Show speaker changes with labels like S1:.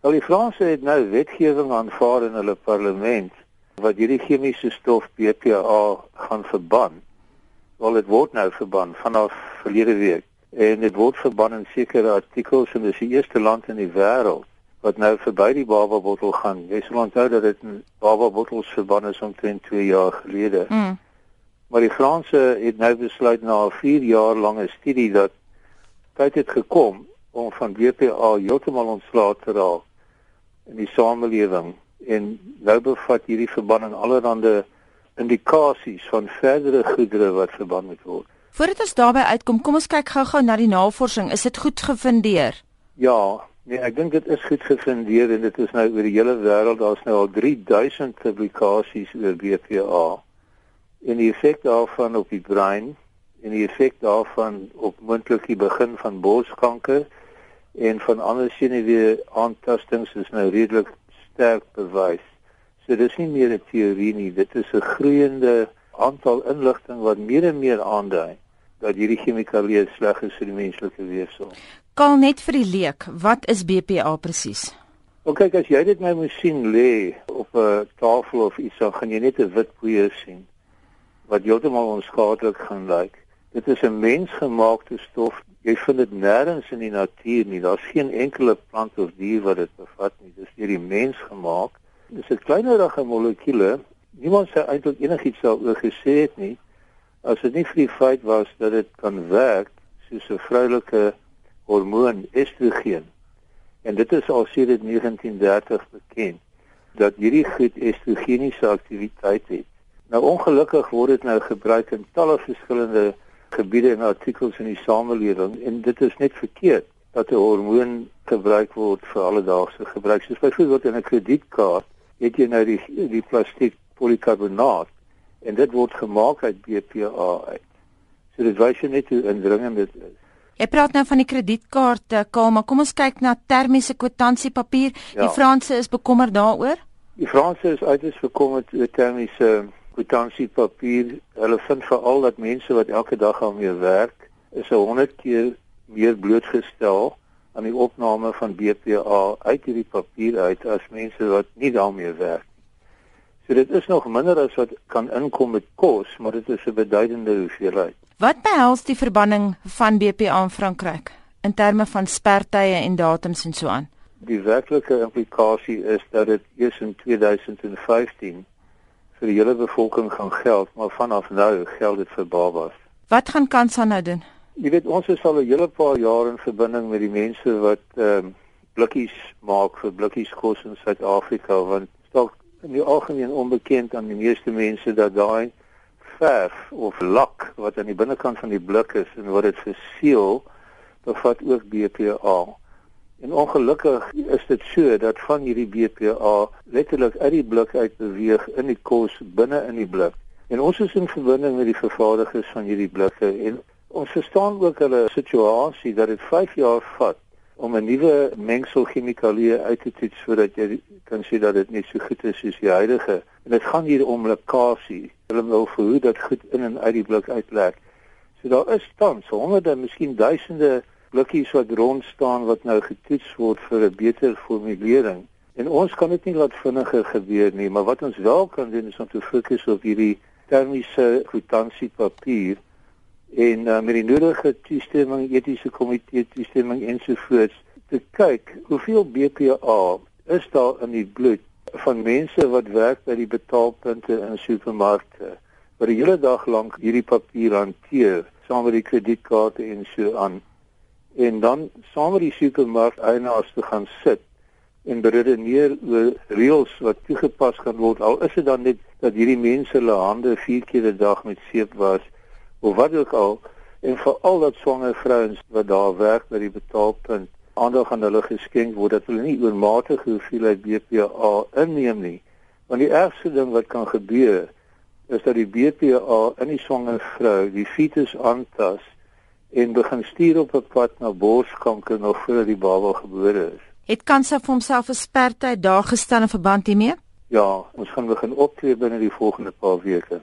S1: Wel die Franse het nou wetgewing aanvaar in hulle parlement wat hierdie chemiese stof BPA gaan verban. Wel dit word nou verban vanaf verlede week en dit word verban in sekere artikels en dis die eerste land in die wêreld wat nou verby die baba bottel gaan. Jy sal onthou dat dit baba bottels verban is omtrent 2 jaar gelede. Mm. Maar die Franse het nou besluit na 'n 4 jaar lange studie dat tyd het gekom om van BPA heeltemal ontslae te raak in die samelewing en nou bevat hierdie verbanning allerlei indikasies van verdere goedere wat verbân moet word.
S2: Voordat ons daarby uitkom, kom ons kyk gou-gou na die navorsing. Is dit goed gefundeer?
S1: Ja, nee, ek dink dit is goed gefundeer en dit is nou oor die hele wêreld. Daar's nou al 3000 publikasies oor BPA en die effek daarvan op die brein en die effek daarvan op moontlike begin van borskanker en van ander senuwee aantastings is nou redelik sterk bewys. So dis nie meer 'n teorie nie, dit is 'n groeiende aantal inligting wat meer en meer aandui dat hierdie chemikalieë sleg is vir die menslike weefsel.
S2: Kaal net vir die leek, wat is BPA presies?
S1: Ook kyk as jy dit nou moet sien lê op 'n tafel of iets, dan gaan jy net 'n wit poeier sien wat heeltemal onskadelik gaan lyk. Dit is 'n mensgemaakte stof jy vind dit nêrens in die natuur nie. Daar's geen enkele plant of dier wat dit bevat nie. Dis deur die mens gemaak. Dis 'n kleinerige molekuule. Niemand sê eintlik enigiets daaroor gesê het nie as dit nie vir die feit was dat dit kan werk soos 'n vroulike hormoon estrogen. En dit is al sedert 1930 bekend dat hierdie goed estrogeniese aktiwiteit het. Nou ongelukkig word dit nou gebruik in talle verskillende gebiede en artikels in die samelewing en dit is net verkeerd dat 'n hormoon gebruik word vir alledaagse gebruik. Soos byvoorbeeld in 'n kredietkaart het jy nou die die plastiek polikarbonaat en dit word gemaak uit BPA uit. So dit wys net hoe indringend dit is.
S2: Jy praat nou van die kredietkaarte, Kaal, maar kom ons kyk na termiese kwitansiepapier. Ja. Die Franse is bekommerd daaroor?
S1: Die Franse is uiters bekommerd oor termiese kwitansiepapier. Hulle vind veral dat mense wat elke dag aan mee werk, is 'n 100 keer meer blootgestel aan die opname van BPA uit hierdie papier uit as mense wat nie daarmee werk nie. So dit is nog minder as wat kan inkom met kos, maar dit is 'n beduidende hoeveelheid.
S2: Wat behels die verbanning van BPA in Frankryk in terme van spertye en datums en so aan?
S1: Die werklike implikasie is dat dit eers in 2015 vir die hele bevolking gaan geld, maar vanaf nou geld dit vir babas.
S2: Wat gaan Kansa nou doen?
S1: Jy weet ons is al 'n hele paar jaar in verbinding met die mense wat ehm um, blikkies maak vir blikkies kos in Suid-Afrika want dalk in die algemeen onbekend aan die meeste mense dat daai verf of lak wat aan die binnekant van die blik is en wat dit verseël bevat ook BPA. En ongelukkig is dit so dat van hierdie BPA letterlik uit die blik uit beweeg in die kos binne in die blik. En ons is in verbinding met die vervaardigers van hierdie blikke en ons verstaan ook hulle situasie dat dit 5 jaar vat om 'n nuwe mengsel chemikalieë uit te toets sodat jy kan sien dat dit net so goed is soos die huidige. En dit gaan hier om lekkasie. Hulle wil verhoed dat goed in en uit die blik uitlek. So daar is tans honderde, miskien duisende blikkies wat rond staan wat nou getoets word vir 'n beter formulering. En ons kan dit nie laat vinniger gebeur nie, maar wat ons wel kan doen is om te fokus op hierdie termiese kwitansiepapier en uh, met die nodige toestemming, etiese komitee toestemming ensovoorts te kyk hoeveel BPA is daar in die bloed van mense wat werk by die betaalpunte in supermarkte wat die hele dag lank hierdie papier hanteer saam met die kredietkaarte en so aan en dan saam met die supermark eienaars te gaan sit en beredeneer oor reëls wat toegepas gaan word al is dit dan net dat hierdie mense hulle hande 4 keer 'n dag met seep was of wat ook al en vir al dat swanger vrouens wat daar werk by die betaalpunt aandag aan hulle geskenk word dat hulle nie oormatige hoeveelheid BPA inneem nie. Want die ergste ding wat kan gebeur is dat die BPA in die swanger vrou die fetus aantas en begin stuur op 'n pad na borskanker nog voor die baba gebore is.
S2: Het Kansa vir homself 'n spertyd daar gestel in verband hiermee?
S1: Ja, ons gaan begin optree binne die volgende paar weke.